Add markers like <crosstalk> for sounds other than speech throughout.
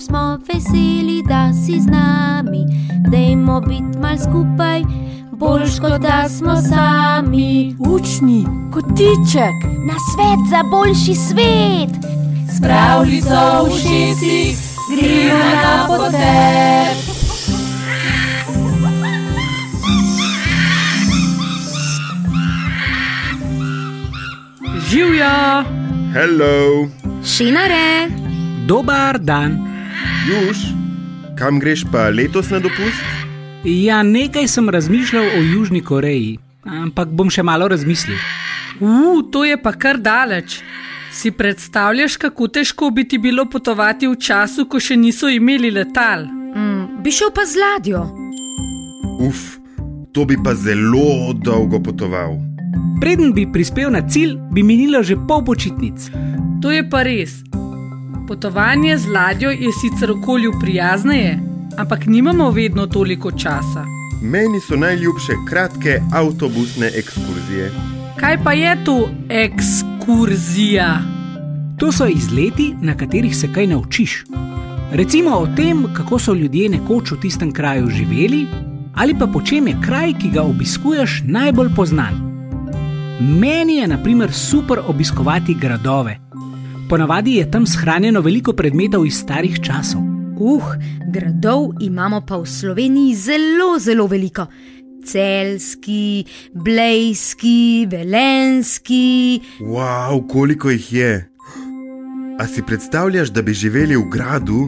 smo veseli, da si z nami. Dajmo biti mal skupaj, boljš kot da smo sami. Učni, kotiček, Na svet za boljši svet, pravljico v šestih, gremo na potek. Živijo, Hello, šinare. Dobar dan. Juž, kam greš pa letos na dopust? Ja, nekaj sem razmišljal o Južni Koreji, ampak bom še malo razmislil. uh, to je pa kar daleč. Si predstavljaš, kako težko bi ti bilo potovati v času, ko še niso imeli letal? Mm, bi šel pa z ladjo. Uf, to bi pa zelo dolgo potoval. Preden bi prispel na cilj, bi minilo že pol počitnic. To je pa res. Potovanje z ladjo je sicer okolju prijazneje, ampak nimamo vedno toliko časa. Meni so najljubše kratke avtobusne ekskurzije. Kaj pa je to ekskurzija? To so izleti, na katerih se kaj naučiš. Recimo o tem, kako so ljudje nekoč v tistem kraju živeli, ali pa po čem je kraj, ki ga obiskuješ, najbolj poznan. Meni je, na primer, super obiskovati gradove. Ponavadi je tam shranjeno veliko predmetov iz starih časov. Uh, gradov imamo pa v Sloveniji zelo, zelo veliko. Celski, blejski, velenski. Wow, koliko jih je! A si predstavljaš, da bi živeli v gradu?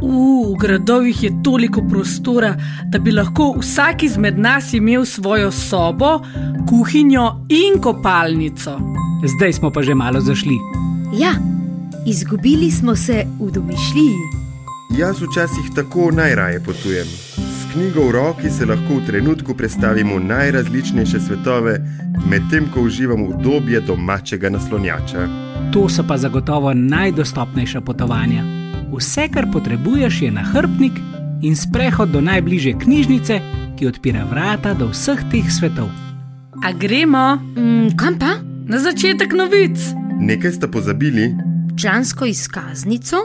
Uh, v gradovih je toliko prostora, da bi lahko vsak izmed nas imel svojo sobo, kuhinjo in kopalnico. Zdaj smo pa že malo zašli. Ja, izgubili smo se v domišljiji. Jaz včasih tako najraje potujem. S knjigo v roki se lahko v trenutku predstavimo v najrazličnejše svetove, medtem ko uživam udobje domačega naslonjača. To so pa zagotovo najdostopnejša potovanja. Vse, kar potrebuješ, je nahrbtnik in sprehod do najbližje knjižnice, ki odpira vrata do vseh teh svetov. A gremo Mm, kam pa? na začetek novic. Nekaj sta pozabili, Člansko izkaznico?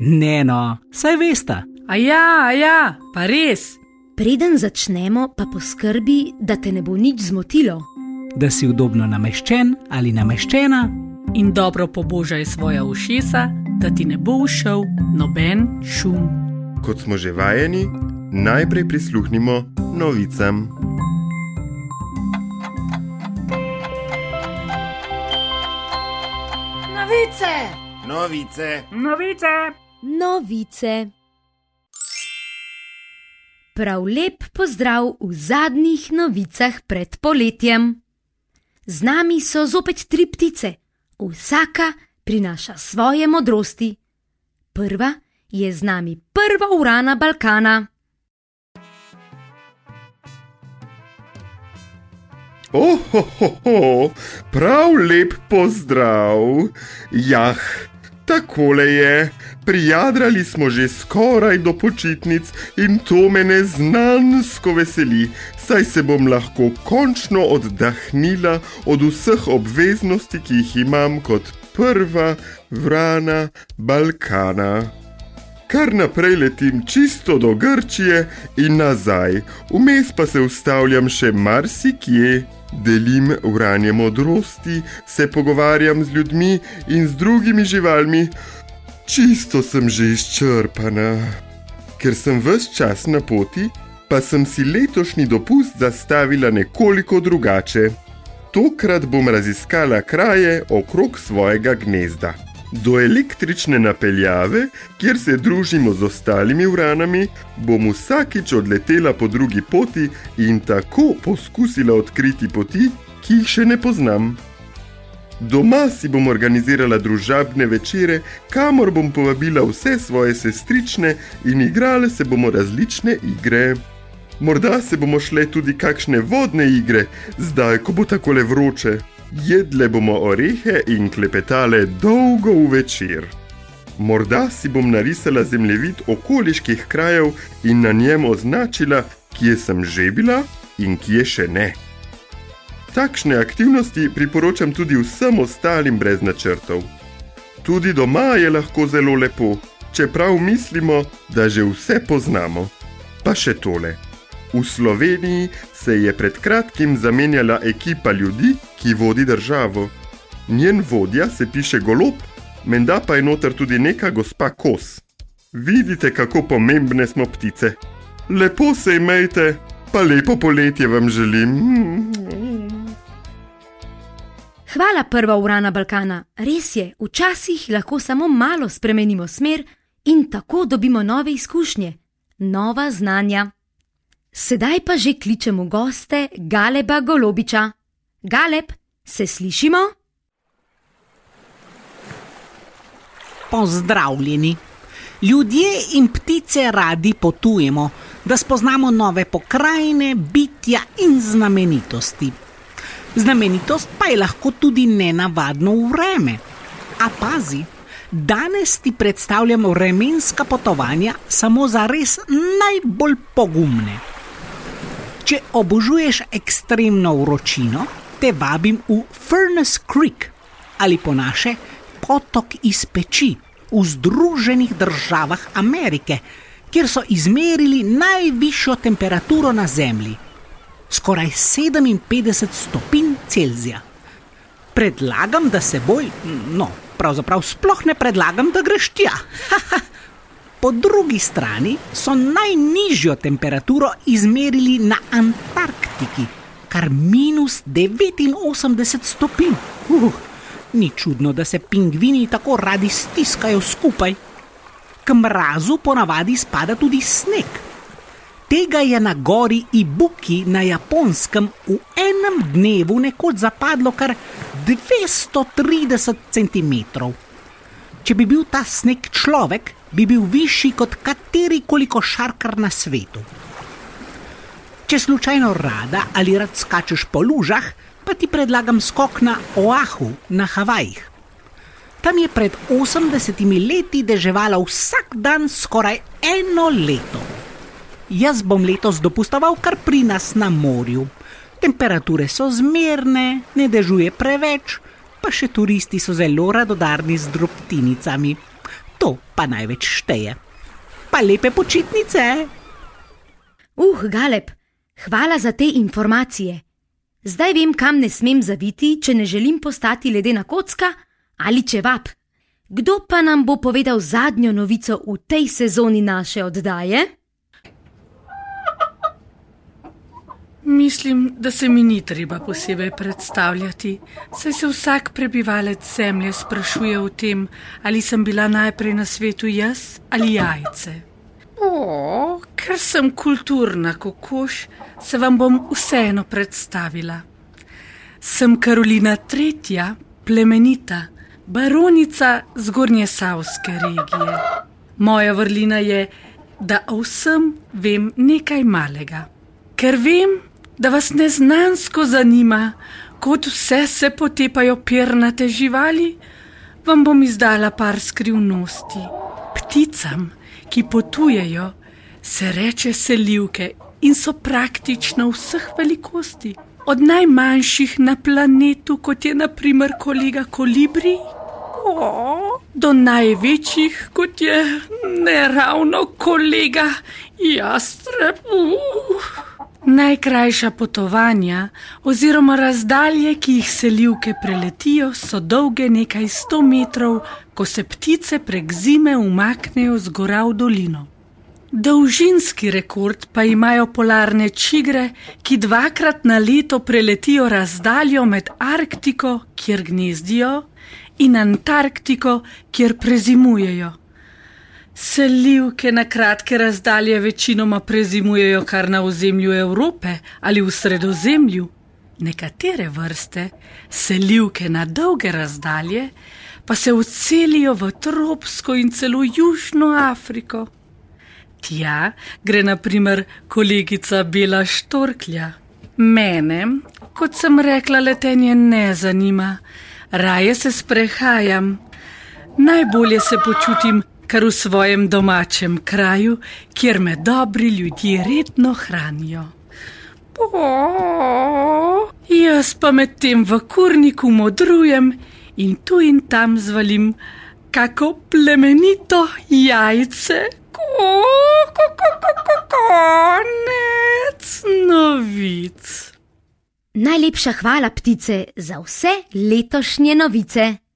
Ne, no, saj veste. A ja, a ja, pa res. Preden začnemo, pa poskrbi, da te ne bo nič zmotilo. da si udobno nameščen ali nameščena, In dobro pobožaj svoja ušesa, da ti ne bo ušel noben šum. kot smo že vajeni, najprej prisluhnimo novicam. Novice! Novice! Novice! Novice. Prav lep pozdrav v zadnjih novicah pred poletjem. Z nami so zopet tri ptice, vsaka prinaša svoje modrosti. Prva je z nami prva urana Balkana. Ohohoho, prav lep pozdrav. Jah, takole je. Prijadrali smo že skoraj do počitnic in to me neznansko veseli, saj se bom lahko končno oddahnila od vseh obveznosti, ki jih imam kot prva vrana Balkana. Kar naprej letim čisto do Grčije in nazaj, vmes pa se ustavljam še marsikje. Delim uranje modrosti, se pogovarjam z ljudmi in z drugimi živalmi. Čisto sem že izčrpana. Ker sem ves čas na poti, pa sem si letošnji dopust zastavila nekoliko drugače. Tokrat bom raziskala kraje okrog svojega gnezda. Do električne napeljave, kjer se družimo z ostalimi uranami, bom vsakič odletela po drugi poti in tako poskusila odkriti poti, ki jih še ne poznam. Doma si bom organizirala družabne večere, kamor bom povabila vse svoje sestrične in igrale se bomo različne igre. Morda se bomo šle tudi kakšne vodne igre, zdaj, ko bo takole vroče. Jedle bomo orehe in klepetale dolgo v večer. Morda si bom narisala zemljevid okoliških krajev in na njem označila, kje sem že bila in kje še ne. Takšne aktivnosti priporočam tudi vsem ostalim brez načrtov. Tudi doma je lahko zelo lepo. čeprav mislimo, da že vse poznamo. Pa še tole. V Sloveniji se je pred kratkim zamenjala ekipa ljudi, ki vodi državo. Njen vodja se piše golob, menda pa je noter tudi neka gospa Kos. Vidite, kako pomembne smo ptice. Lepo se imejte, pa lepo poletje vam želim. Hvala, prva urana Balkana. Res je, včasih lahko samo malo spremenimo smer in tako dobimo nove izkušnje, nova znanja. Sedaj pa že kličemo goste Galeba Golobiča. Galeb, se slišimo? Pozdravljeni. Ljudje in ptice radi potujemo, da spoznamo nove pokrajine, bitja in znamenitosti. Znamenitost pa je lahko tudi nenavadno vreme. A pazi, danes ti predstavljamo vremenska potovanja samo za res najbolj pogumne. Če obožuješ ekstremno vročino, te vabim v Furnace Creek ali po naše potok iz peči v Združenih državah Amerike, kjer so izmerili najvišjo temperaturo na Zemlji, skoraj 57 stopinj Celzija. Predlagam, da se boj, no, pravzaprav sploh ne predlagam, da greš tja. <laughs> Po drugi strani so najnižjo temperaturo izmerili na Antarktiki, kar minus 89 stopinj. Uh, ni čudno, da se pingvini tako radi stiskajo skupaj. K mrazu ponavadi spada tudi sneg. Tega je na gori Ibuki na japonskem v enem dnevu nekoč zapadlo kar 230 cm. Če bi bil ta sneg človek, bi bil višji kot katerikoli košarkar na svetu. Če slučajno rada ali rad skačeš po lužah, pa ti predlagam skok na Oahu na Havajih. Tam je pred 80 leti deževalo vsak dan skoraj eno leto. Jaz bom letos dopustoval kar pri nas na morju. Temperature so zmerne, ne dežuje preveč, pa še turisti so zelo radodarni z drobtinicami. To pa največ šteje. Pa lepe počitnice. Uh, Galeb, hvala za te informacije. Zdaj vem, kam ne smem zaviti, če ne želim postati ledena kocka ali čevap. Kdo pa nam bo povedal zadnjo novico v tej sezoni naše oddaje? Mislim, da se mi ni treba posebej predstavljati, saj se vsak prebivalec zemlje sprašuje o tem, ali sem bila najprej na svetu jaz ali jajce. O, ker sem kulturna kokoš, se vam bom vseeno predstavila. Sem Karolina III., plemenita, baronica zgornje Savske regije. Moja vrlina je, da o vsem vem nekaj malega. Ker vem, da vas neznansko zanima, kot vse se potepajo pernate živali, vam bom izdala par skrivnosti. Pticam, ki potujejo, se reče selivke in so praktično vseh velikosti. Od najmanjših na planetu, kot je naprimer kolega Kolibri, do največjih, kot je ne ravno kolega Jastreb. Uh. Najkrajša potovanja oziroma razdalje, ki jih selivke preletijo, so dolge nekaj sto metrov, ko se ptice prek zime umaknejo z gora v dolino. Dolžinski rekord pa imajo polarne čigre, ki dvakrat na leto preletijo razdaljo med Arktiko, kjer gnezdijo, in Antarktiko, kjer prezimujejo. Selivke na kratke razdalje večinoma prezimujejo kar na ozemlju Evrope ali v sredozemlju. Nekatere vrste, selivke na dolge razdalje, pa se vselijo v tropsko in celo južno Afriko. Tja gre naprimer kolegica Bela Štorklja. Mene, kot sem rekla, letenje ne zanima, raje se sprehajam. Najbolje se počutim kar v svojem domačem kraju, kjer me dobri ljudje redno hranijo. O, jaz pa medtem v kurniku modrujem in tu in tam zvalim kako plemenito jajce. Ko, ko, ko, ko, ko, konec novic. Najlepša hvala, ptice, za vse letošnje novice.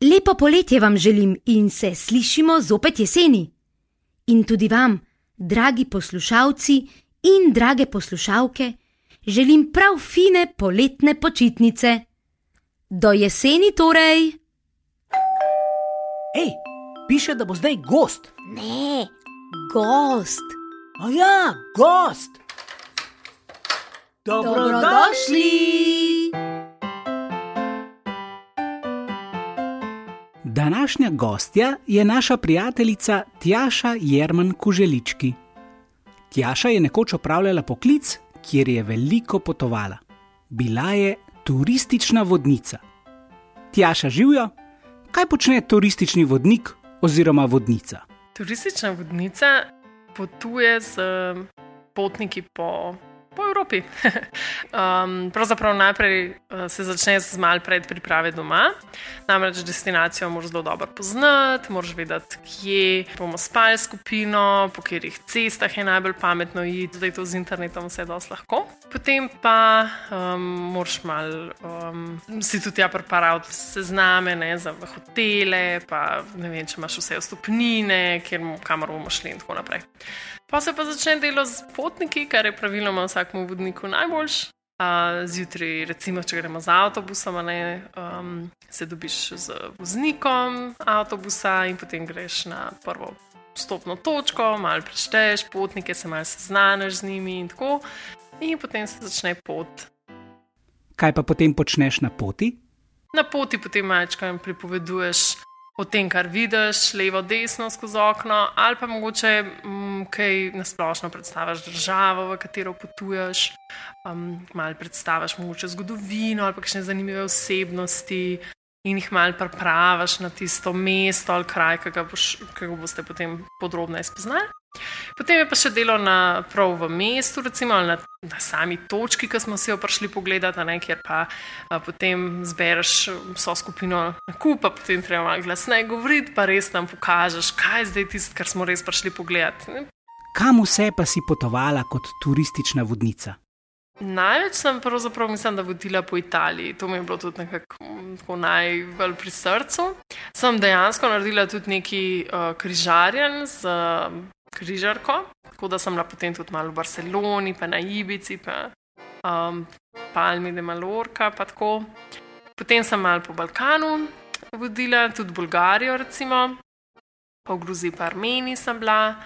Lepo poletje vam želim in se slišimo zopet jeseni. In tudi vam, dragi poslušalci in drage poslušalke, želim prav fine poletne počitnice. Do jeseni torej! Ej, piše, da bo zdaj gost. Ne, gost! A ja, gost. Dobrodošli. Današnja gostja je naša prijateljica Tjaša Jerman Kuželički. Tjaša je nekoč opravljala poklic, kjer je veliko potovala. Bila je turistična vodnica. Tjaša živijo, kaj počne turistični vodnik oziroma vodnica? Turistična vodnica potuje z potniki po, po Evropi. <laughs> um, pravzaprav najprej uh, se začne z malo predpriprave doma, namreč destinacijo moraš zelo dobro poznati, moraš vedeti, kje bomo spali skupino, po katerih cestah je najbolj pametno iti, zdaj to z internetom vse dosti lahko. Potem pa um, moraš malo um, si tudi ja preparati sezname ne, za hotele, pa ne vem, če imaš vse vstopnine, kjer, kamor bomo šli in tako naprej. Pa se pa začne delo z potniki, kar je praviloma vsakmu vodniku najboljš. Uh, zjutraj, recimo, če gremo z avtobusom, a ne, um, se dobiš z voznikom avtobusa in potem greš na prvo stopno točko, malo prešteješ potnike, se malo seznaniš z njimi in tako. In potem se začne pot. Kaj pa potem počneš na poti? Na poti potem malčkaj pripoveduješ o tem, kar vidiš, levo, desno skozi okno, ali pa mogoče mm, kaj nasplošno predstaviš državo, v katero potuješ, um, malo predstaviš mogoče zgodovino ali pa kakšne zanimive osebnosti. In jih malo prepravaš na tisto mesto ali kraj, ki ga, boš, ki ga boste potem podrobneje spoznali. Potem je pa še delo na prav v mestu, recimo na, na sami točki, ki smo si jo prišli pogledati, ne, kjer pa a, potem zbereš vso skupino na kup, pa potem treba malo glasneje govoriti, pa res nam pokažeš, kaj je zdaj tisto, kar smo res prišli pogledati. Ne. Kam vse pa si potovala kot turistična vodnica? Največ sem pravzaprav mislim, da vodila po Italiji. To mi je bilo tudi nekako mm, najbolj pri srcu. Sem dejansko naredila tudi neki uh, križarjen z uh, križarko, tako da sem bila potem tudi malo v Barceloni, pa na Ibici, pa um, Palmi de Mallorca. Pa tako. potem sem malo po Balkanu vodila, tudi Bolgarijo, recimo, pa v Gruziji, pa Armeniji sem bila.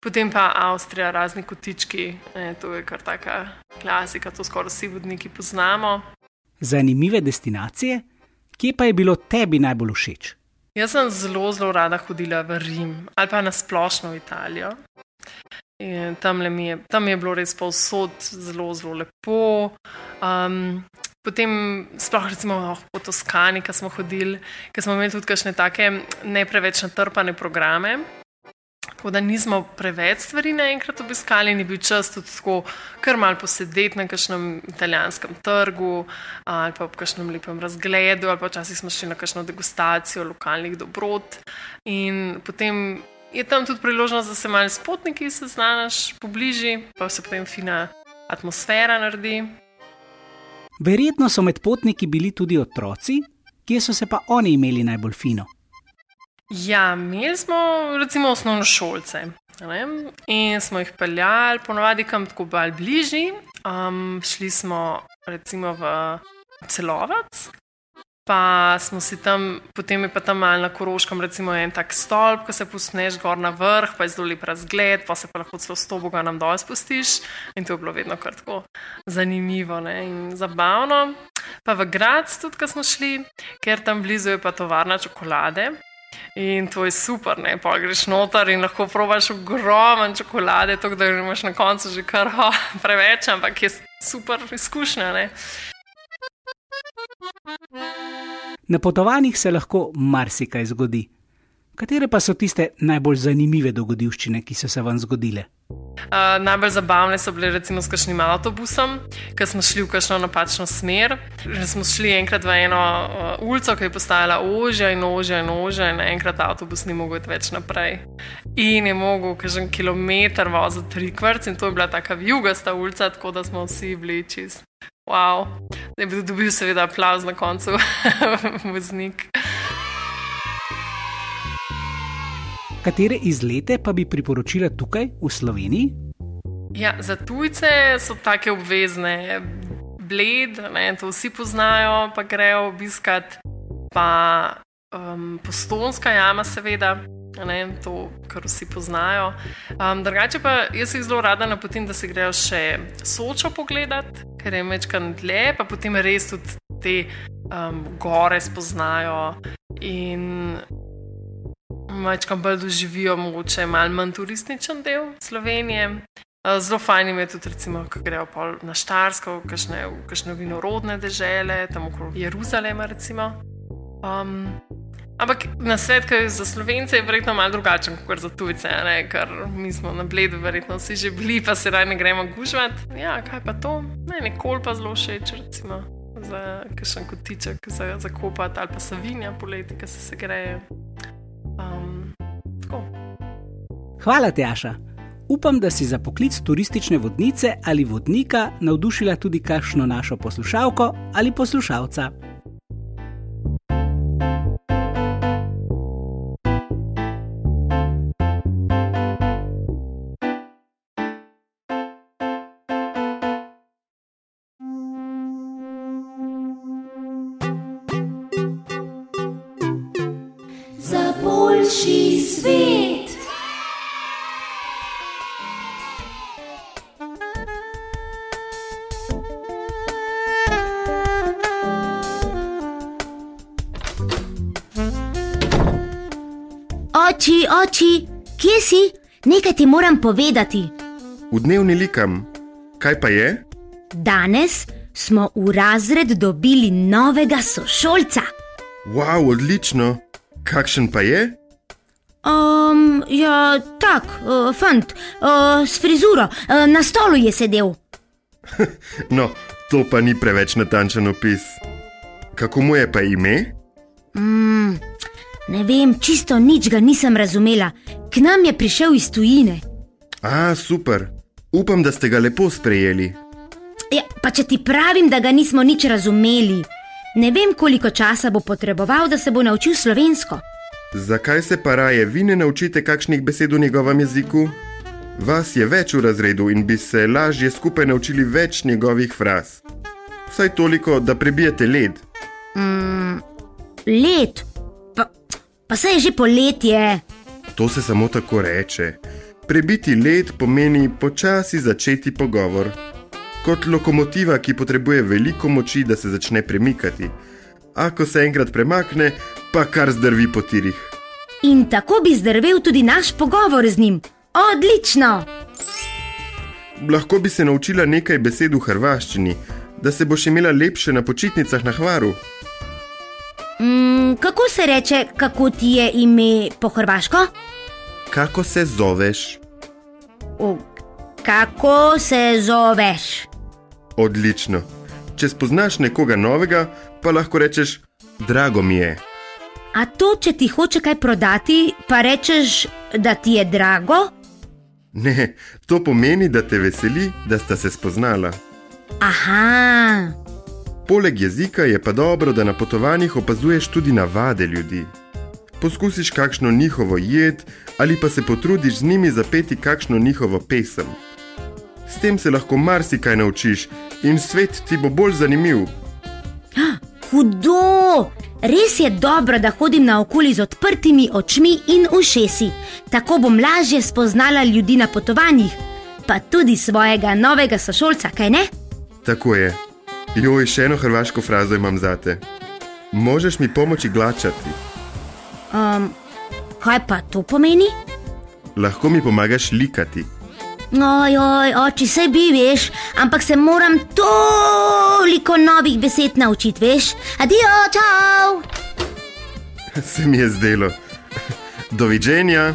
Potem pa Avstrija, razni kotički, e, to je kar taka klasika, to skoraj vsi vodniki poznamo. Zanimive destinacije, kje pa je bilo tebi najbolj všeč? Jaz sem zelo, zelo rada hodila v Rim ali pa nasplošno v Italijo. Tam, je, tam je bilo res povsod zelo, zelo lepo. Um, potem, sploh recimo oh, po Toskani, ki smo hodili, ker smo imeli tudi kakšne take ne preveč natrpane programe. Tako da nismo preveč stvari naenkrat obiskali, ni bil čas tudi tako, kar mal posedeti na kakšnem italijanskem trgu ali pa v kakšnem lepem razgledu, ali pa včasih smo šli na kakšno degustacijo lokalnih dobrot. In potem je tam tudi priložnost, da se malo s potniki seznaniš pobližje, pa se potem fina atmosfera naredi. Verjetno so med potniki bili tudi otroci, kje so se pa oni imeli najbolj fino. Ja, imeli smo recimo osnovno šolce in smo jih peljali, ponovadi kam tako bolj bližji. Um, šli smo recimo v celovac, pa smo si tam, potem je pa tam mal na Koroškem, recimo en tak stolp, ko se pusneš gor na vrh, pa je zelo lep razgled, pa se pa lahko celo s toboga nam dol spustiš. In to je bilo vedno kar tako zanimivo ne? in zabavno. Pa v grad tudi, ko smo šli, ker tam blizu je pa tovarna čokolade. In to je super, ne pa greš noter in lahko probaš ogromen čokolade, tako da imaš na koncu že kar ho, <laughs> preveč, ampak je super izkušnja. Ne? Na potovanjih se lahko marsikaj zgodi. Katere pa so tiste najbolj zanimive dogodivščine, ki so se vam zgodile? Uh, najbolj zabavne so bile recimo s kakšnim avtobusom, ker smo šli v kakšno napačno smer. Že smo šli enkrat v eno uh, ulico, ki je postajala ožja in ožja in ožja, in enkrat avtobus ni mogel iti več naprej. In je mogel kažen kilometr voziti trikvrt, in to je bila taka jugasta ulica, tako da smo vsi bili čist. Wow, da bil dobil seveda aplauz na koncu, <laughs> voznik. Katere izlete pa bi priporočila tukaj, v Sloveniji? Ja, za tujce so take obvezne, bled, ne, to vsi poznajo, pa grejo obiskat, pa um, postonska jama, seveda. Ne, to, kar vsi poznajo. Um, drugače pa jaz jih zelo rada napotim, da se grejo še sočo pogledat, ker je večkrat dlje, pa potem res tudi te um, gore spoznajo in večkrat bolj doživijo, mogoče malo manj turističen del Slovenije. Uh, Zelo fajn je tudi, recimo, ko grejo na Štarsko, v kakšne, v kakšne vinorodne dežele, tam okrog Jeruzalema. Recimo. Um, ampak na svet, ki je za slovence, je verjetno malo drugačen kot za tujce, ne? ker mi smo na bledu, verjetno vsi že bili, pa se raj ne gremo gužvati. Ja, kaj pa to? Meni nikoli pa zelo všeč, recimo. Za kakšen kotiček, za, za kopati ali pa savinja poleti, ki se, se greje. Um, tako. Hvala, Tjaša. Upam, da si za poklic turistične vodnice ali vodnika navdušila tudi kakšno našo poslušalko ali poslušalca. Oči, kje si? Nekaj ti moram povedati. V dnevni likam. Kaj pa je? Danes smo v razred dobili novega sošolca. Wow, odlično. Kakšen pa je? Um, ja, tak, uh, fant, uh, s frizuro, uh, na stolu je sedel. <laughs> No, to pa ni preveč natančen opis. Kako mu je pa ime? Mm, ne vem, čisto nič ga nisem razumela. K nam je prišel iz tujine. A, super. Upam, da ste ga lepo sprejeli. Ja, pa če ti pravim, da ga nismo nič razumeli, ne vem, koliko časa bo potreboval, da se bo naučil slovensko. Zakaj se pa raje vi ne naučite kakšnih besed v njegovem jeziku? Vas je več v razredu in bi se lažje skupaj naučili več njegovih fraz. Vsaj toliko, da prebijete led. Mm, pa, pa se je že poletje. To se samo tako reče. Prebiti led pomeni počasi začeti pogovor. Kot lokomotiva, ki potrebuje veliko moči, da se začne premikati. A ko se enkrat premakne, pa kar zdrvi po tirih. In tako bi zdrvel tudi naš pogovor z njim. Odlično! Lahko bi se naučila nekaj besed v hrvaščini, da se boš imela lepše na počitnicah na Hvaru. Mm, kako se reče, kako ti je ime po hrvaško? Kako se zoveš? O, kako se zoveš? Odlično. Če spoznaš nekoga novega, pa lahko rečeš: Drago mi je. A to, če ti hoče kaj prodati, pa rečeš, da ti je drago? Ne, to pomeni, da te veseli, da sta se spoznala. Aha, Poleg jezika je pa dobro, da na potovanjih opazuješ tudi navade ljudi. Poskusiš kakšno njihovo jed ali pa se potrudiš z njimi zapeti kakšno njihovo pesem. S tem se lahko marsikaj naučiš in svet ti bo bolj zanimiv. hudo! Res je dobro, da hodim naokoli z odprtimi očmi in ušesi. Tako bom lažje spoznala ljudi na potovanjih, pa tudi svojega novega sošolca, kaj ne? Tako je. Joj, še eno hrvaško frazo imam zate. Možeš mi pomoči glačati, Um, kaj pa to pomeni? lahko mi pomagaš likati. Ojoj, oči se bi, veš, ampak se moram toliko novih besed naučiti, veš. Adijo, čau! <laughs> Se mi je zdelo. Doviđenja.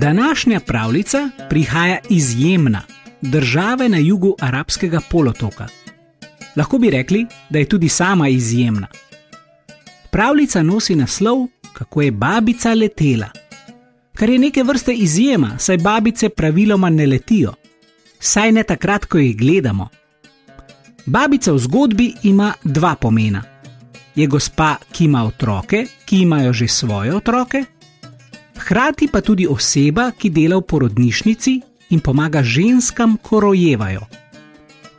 Današnja pravljica prihaja iz Jemna, države na jugu arabskega polotoka. Lahko bi rekli, da je tudi sama izjemna. Pravljica nosi naslov, kako je babica letela. Kar je neke vrste izjema, saj babice praviloma ne letijo, saj ne takrat, ko jih gledamo. Babica v zgodbi ima dva pomena. Je gospa, ki ima otroke, ki imajo že svoje otroke, hkrati pa tudi oseba, ki dela v porodnišnici in pomaga ženskam, ko rojevajo.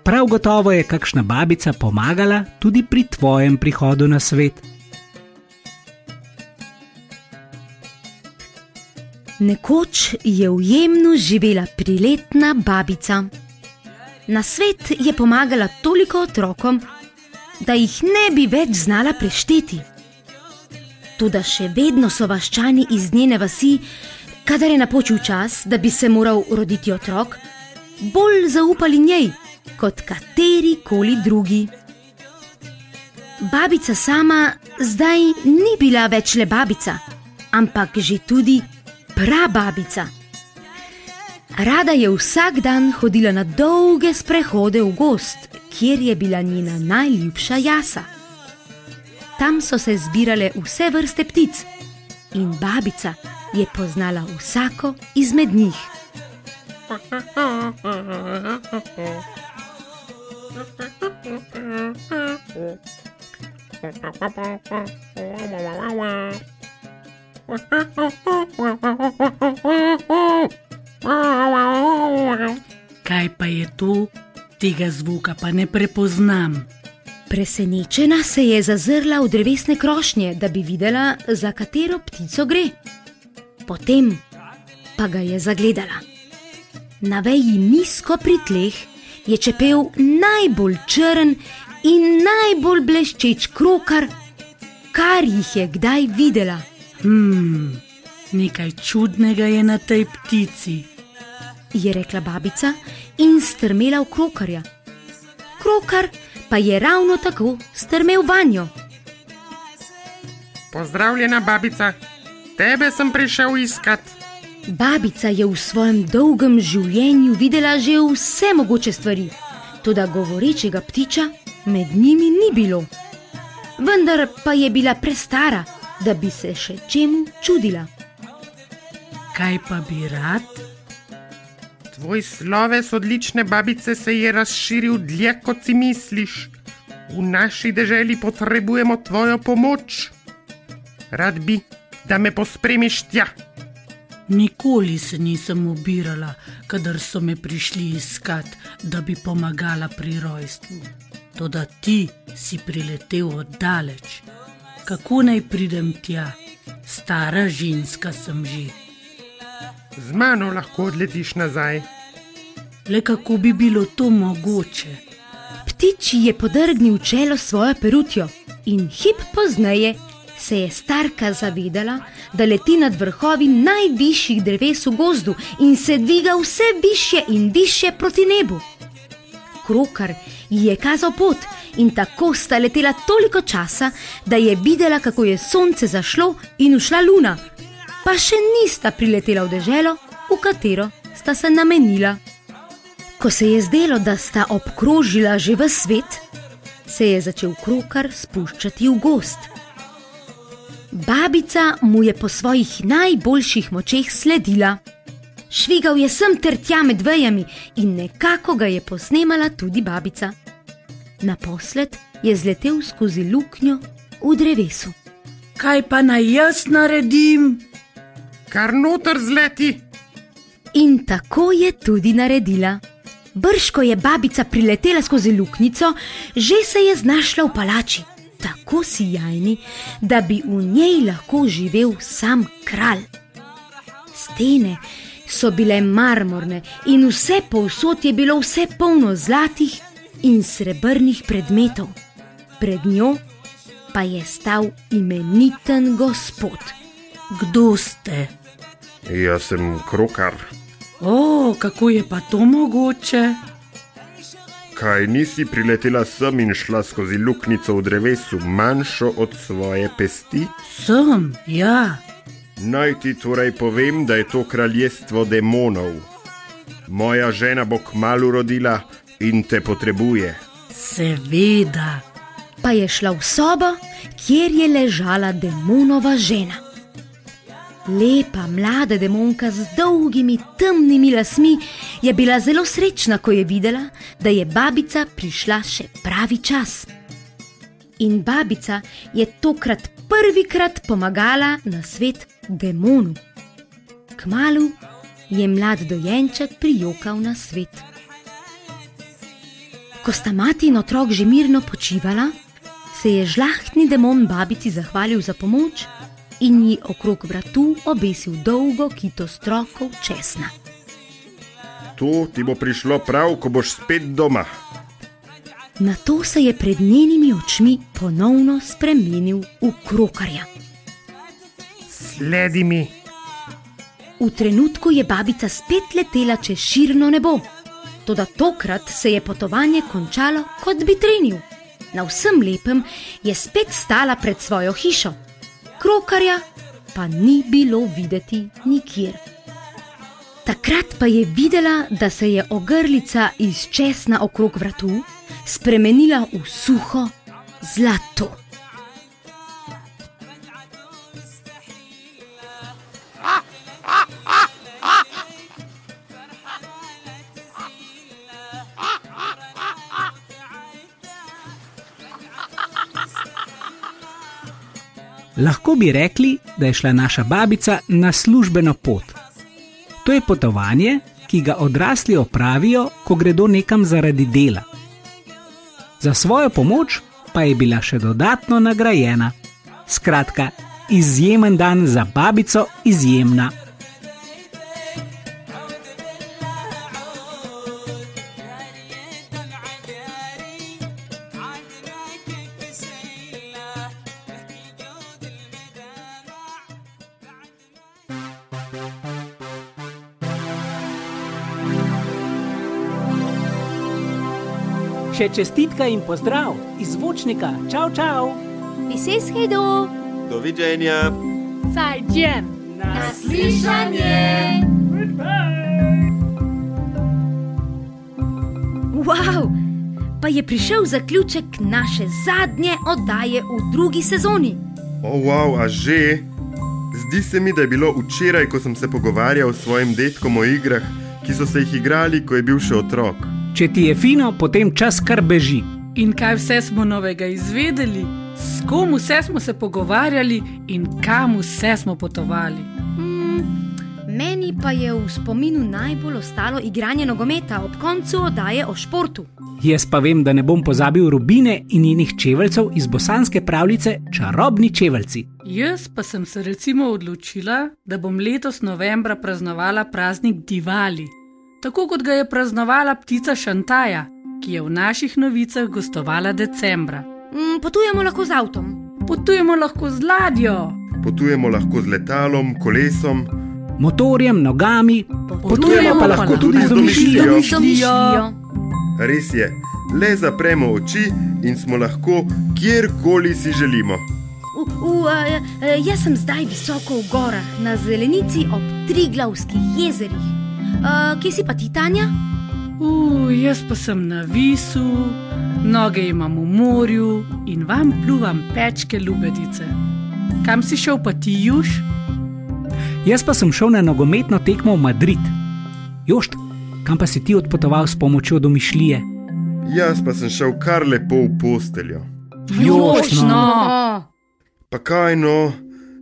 Prav gotovo je kakšna babica pomagala tudi pri tvojem prihodu na svet. Nekoč je v Jemnu živela priletna babica. Na svet je pomagala toliko otrokom, da jih ne bi več znala prešteti. Tudi še vedno so vaščani iz njene vasi, kadar je napočil čas, da bi se moral roditi otrok, bolj zaupali njej kot kateri koli drugi. Babica sama zdaj ni bila več le babica, ampak že tudi prababica. Rada je vsak dan hodila na dolge sprehode v gost, kjer je bila njena najljubša jasa. Tam so se zbirale vse vrste ptic in babica je poznala vsako izmed njih. Kaj pa je to? Tega zvuka pa ne prepoznam. Presenečena se je zazrla v drevesne krošnje, da bi videla, za katero ptico gre. Potem pa ga je zagledala. Na veji nizko pri tleh je čepel najbolj črn in najbolj bleščeč krokar, kar jih je kdaj videla. Hmm, nekaj čudnega je na tej ptici. Je rekla babica in strmela v krokarja. Krokar pa je ravno tako strmel vanjo. Pozdravljena, babica, tebe sem prišel iskat. Babica je v svojem dolgem življenju videla že vse mogoče stvari, tudi govorečega ptiča med njimi ni bilo. Vendar pa je bila prestara, da bi se še čemu čudila. Kaj pa bi rad? Tvoj sloves odlične babice se je razširil dlje, kot si misliš. V naši deželi potrebujemo tvojo pomoč. Rad bi, da me pospremiš tja. Nikoli se nisem ubirala, kadar so me prišli iskat, da bi pomagala pri rojstvu. Toda ti si priletel oddaleč. Kako naj pridem tja? Stara ženska sem že. Z mano lahko odletiš nazaj. Le kako bi bilo to mogoče? Ptič je podrgnil čelo svojo perutjo in hip pozneje se je starka zavedala, da leti nad vrhovi najvišjih dreves v gozdu in se dviga vse više in više proti nebu. Krokar ji je kazal pot in tako sta letela toliko časa, da je videla, kako je sonce zašlo in ušla luna, pa še nista priletela v deželo, v katero sta se namenila. Ko se je zdelo, da sta obkrožila že v svet, se je začel krokar spuščati v gost. Babica mu je po svojih najboljših močeh sledila. Švigal je sem ter tja med vejami in nekako ga je posnemala tudi babica. Naposled je zletel skozi luknjo v drevesu. Kaj pa naj jaz naredim? Kar noter zleti. In tako je tudi naredila. Brško je babica priletela skozi luknjico, že se je znašla v palači, tako sijajni, da bi v njej lahko živel sam kralj. Stene so bile marmorne in vse povsod je bilo vse polno zlatih in srebrnih predmetov. Pred njo pa je stal imeniten gospod. Kdo ste? Jaz sem krokar. O, kako je pa to mogoče? Kaj nisi priletela sem in šla skozi luknjico v drevesu, manjšo od svoje pesti? Sem, ja. Naj ti torej povem, da je to kraljestvo demonov. Moja žena bo kmalo rodila in te potrebuje. Seveda. Pa je šla v sobo, kjer je ležala demonova žena. Lepa mlada demonka z dolgimi temnimi lasmi je bila zelo srečna, ko je videla, da je babica prišla še pravi čas. In babica je tokrat prvikrat pomagala na svet demonu. Kmalu je mlad dojenček prijokal na svet. Ko sta mati in otrok že mirno počivala, se je žlahtni demon babici zahvalil za pomoč in ji okrog vratu obesil dolgo kito strokov česna. To ti bo prišlo prav, ko boš spet doma. Na to se je pred njenimi očmi ponovno spremenil v krokarja. Sledi mi. V trenutku je babica spet letela čez širno nebo. Toda tokrat se je potovanje končalo, kot bi trenil. Na vsem lepem je spet stala pred svojo hišo. Krokarja pa ni bilo videti nikjer. Takrat pa je videla, da se je ogrlica iz česna okrog vratu spremenila v suho zlato. Lahko bi rekli, da je šla naša babica na službeno pot. To je potovanje, ki ga odrasli opravijo, ko gredo nekam zaradi dela. Za svojo pomoč pa je bila še dodatno nagrajena. Skratka, izjemen dan za babico, izjemna. Še čestitka in pozdrav iz zvočnika. Čau, čau! Pises hedo! Doviđenja. Zajđem. Naslišanje. Wow! Pa je prišel zaključek naše zadnje oddaje v drugi sezoni. O, wow, a že? Zdi se mi, da je bilo včeraj, ko sem se pogovarjal s svojim detkom o igrah, ki so se jih igrali, ko je bil še otrok. Če ti je fino, potem čas kar beži. In kaj vse smo novega izvedeli, s kom vse smo se pogovarjali in kam vse smo potovali. Mm, meni pa je v spominu najbolj ostalo igranje nogometa ob koncu oddaje o športu. Jaz pa vem, da ne bom pozabil Rubine in njenih čeveljcev iz bosanske pravljice Čarobni čeveljci. Jaz pa sem se recimo odločila, da bom letos novembra praznovala praznik Divali, tako kot ga je praznovala ptica Šantaja, ki je v naših novicah gostovala decembra. Mm, potujemo lahko z avtom. Potujemo lahko z ladjo, Potujemo lahko z letalom, kolesom, Motorjem, nogami, potujemo pa lahko tudi z domišljijo. domišljijo. res je, le zapremo oči in smo lahko kjerkoli si želimo. U, u, a, a, jaz sem zdaj visoko v gorah, na zelenici ob Triglavskih jezerih. A, kje si pa ti, Tanja? Uj, jaz pa sem na visu, noge imam v morju in vam pluvam pečke lubedice. Kam si šel pa ti, Juž? Jaz pa sem šel na nogometno tekmo v Madrid. Jošt, kam pa si ti odpotoval s pomočjo domišljije? Jaz pa sem šel kar lepo v posteljo. Jošt, no. Pa kaj no,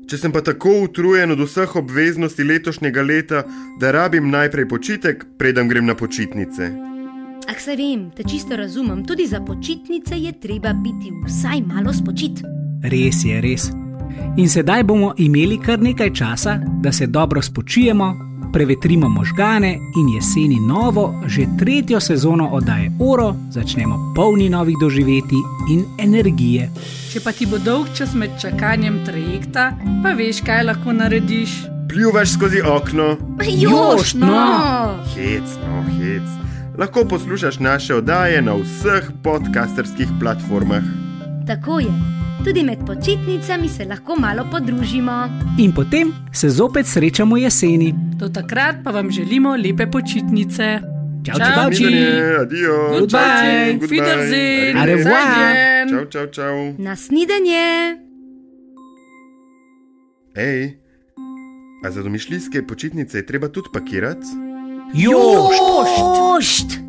če sem pa tako utrujen od vseh obveznosti letošnjega leta, da rabim najprej počitek, preden grem na počitnice. Ah, se vem, te čisto razumem. Tudi za počitnice je treba biti vsaj malo spočit. Res je, res. In sedaj bomo imeli kar nekaj časa, da se dobro spočijemo, prevetrimo možgane in jeseni novo, že tretjo sezono oddaje Oro začnemo polni novih doživetij in energije. Če pa ti bo dolg čas med čakanjem trajekta, pa veš, kaj lahko narediš. Pljuvaš skozi okno, Jož, no. hec, no, hec. lahko poslušaš naše oddaje na vseh podcasterskih platformah. Tako je. Tudi med počitnicami se lahko malo podružimo. In potem se zopet srečamo jeseni. Do takrat pa vam želimo lepe počitnice. Čau, Čau. čau, Nasvidenje, adijo. Goodbye, Goodbye. Wiedersehen. Au revoir. Zajden. Čau, čau, čau. Na snidenje! Ej, a za domišljijske počitnice je treba tudi pakirati? Jošt! Ošt!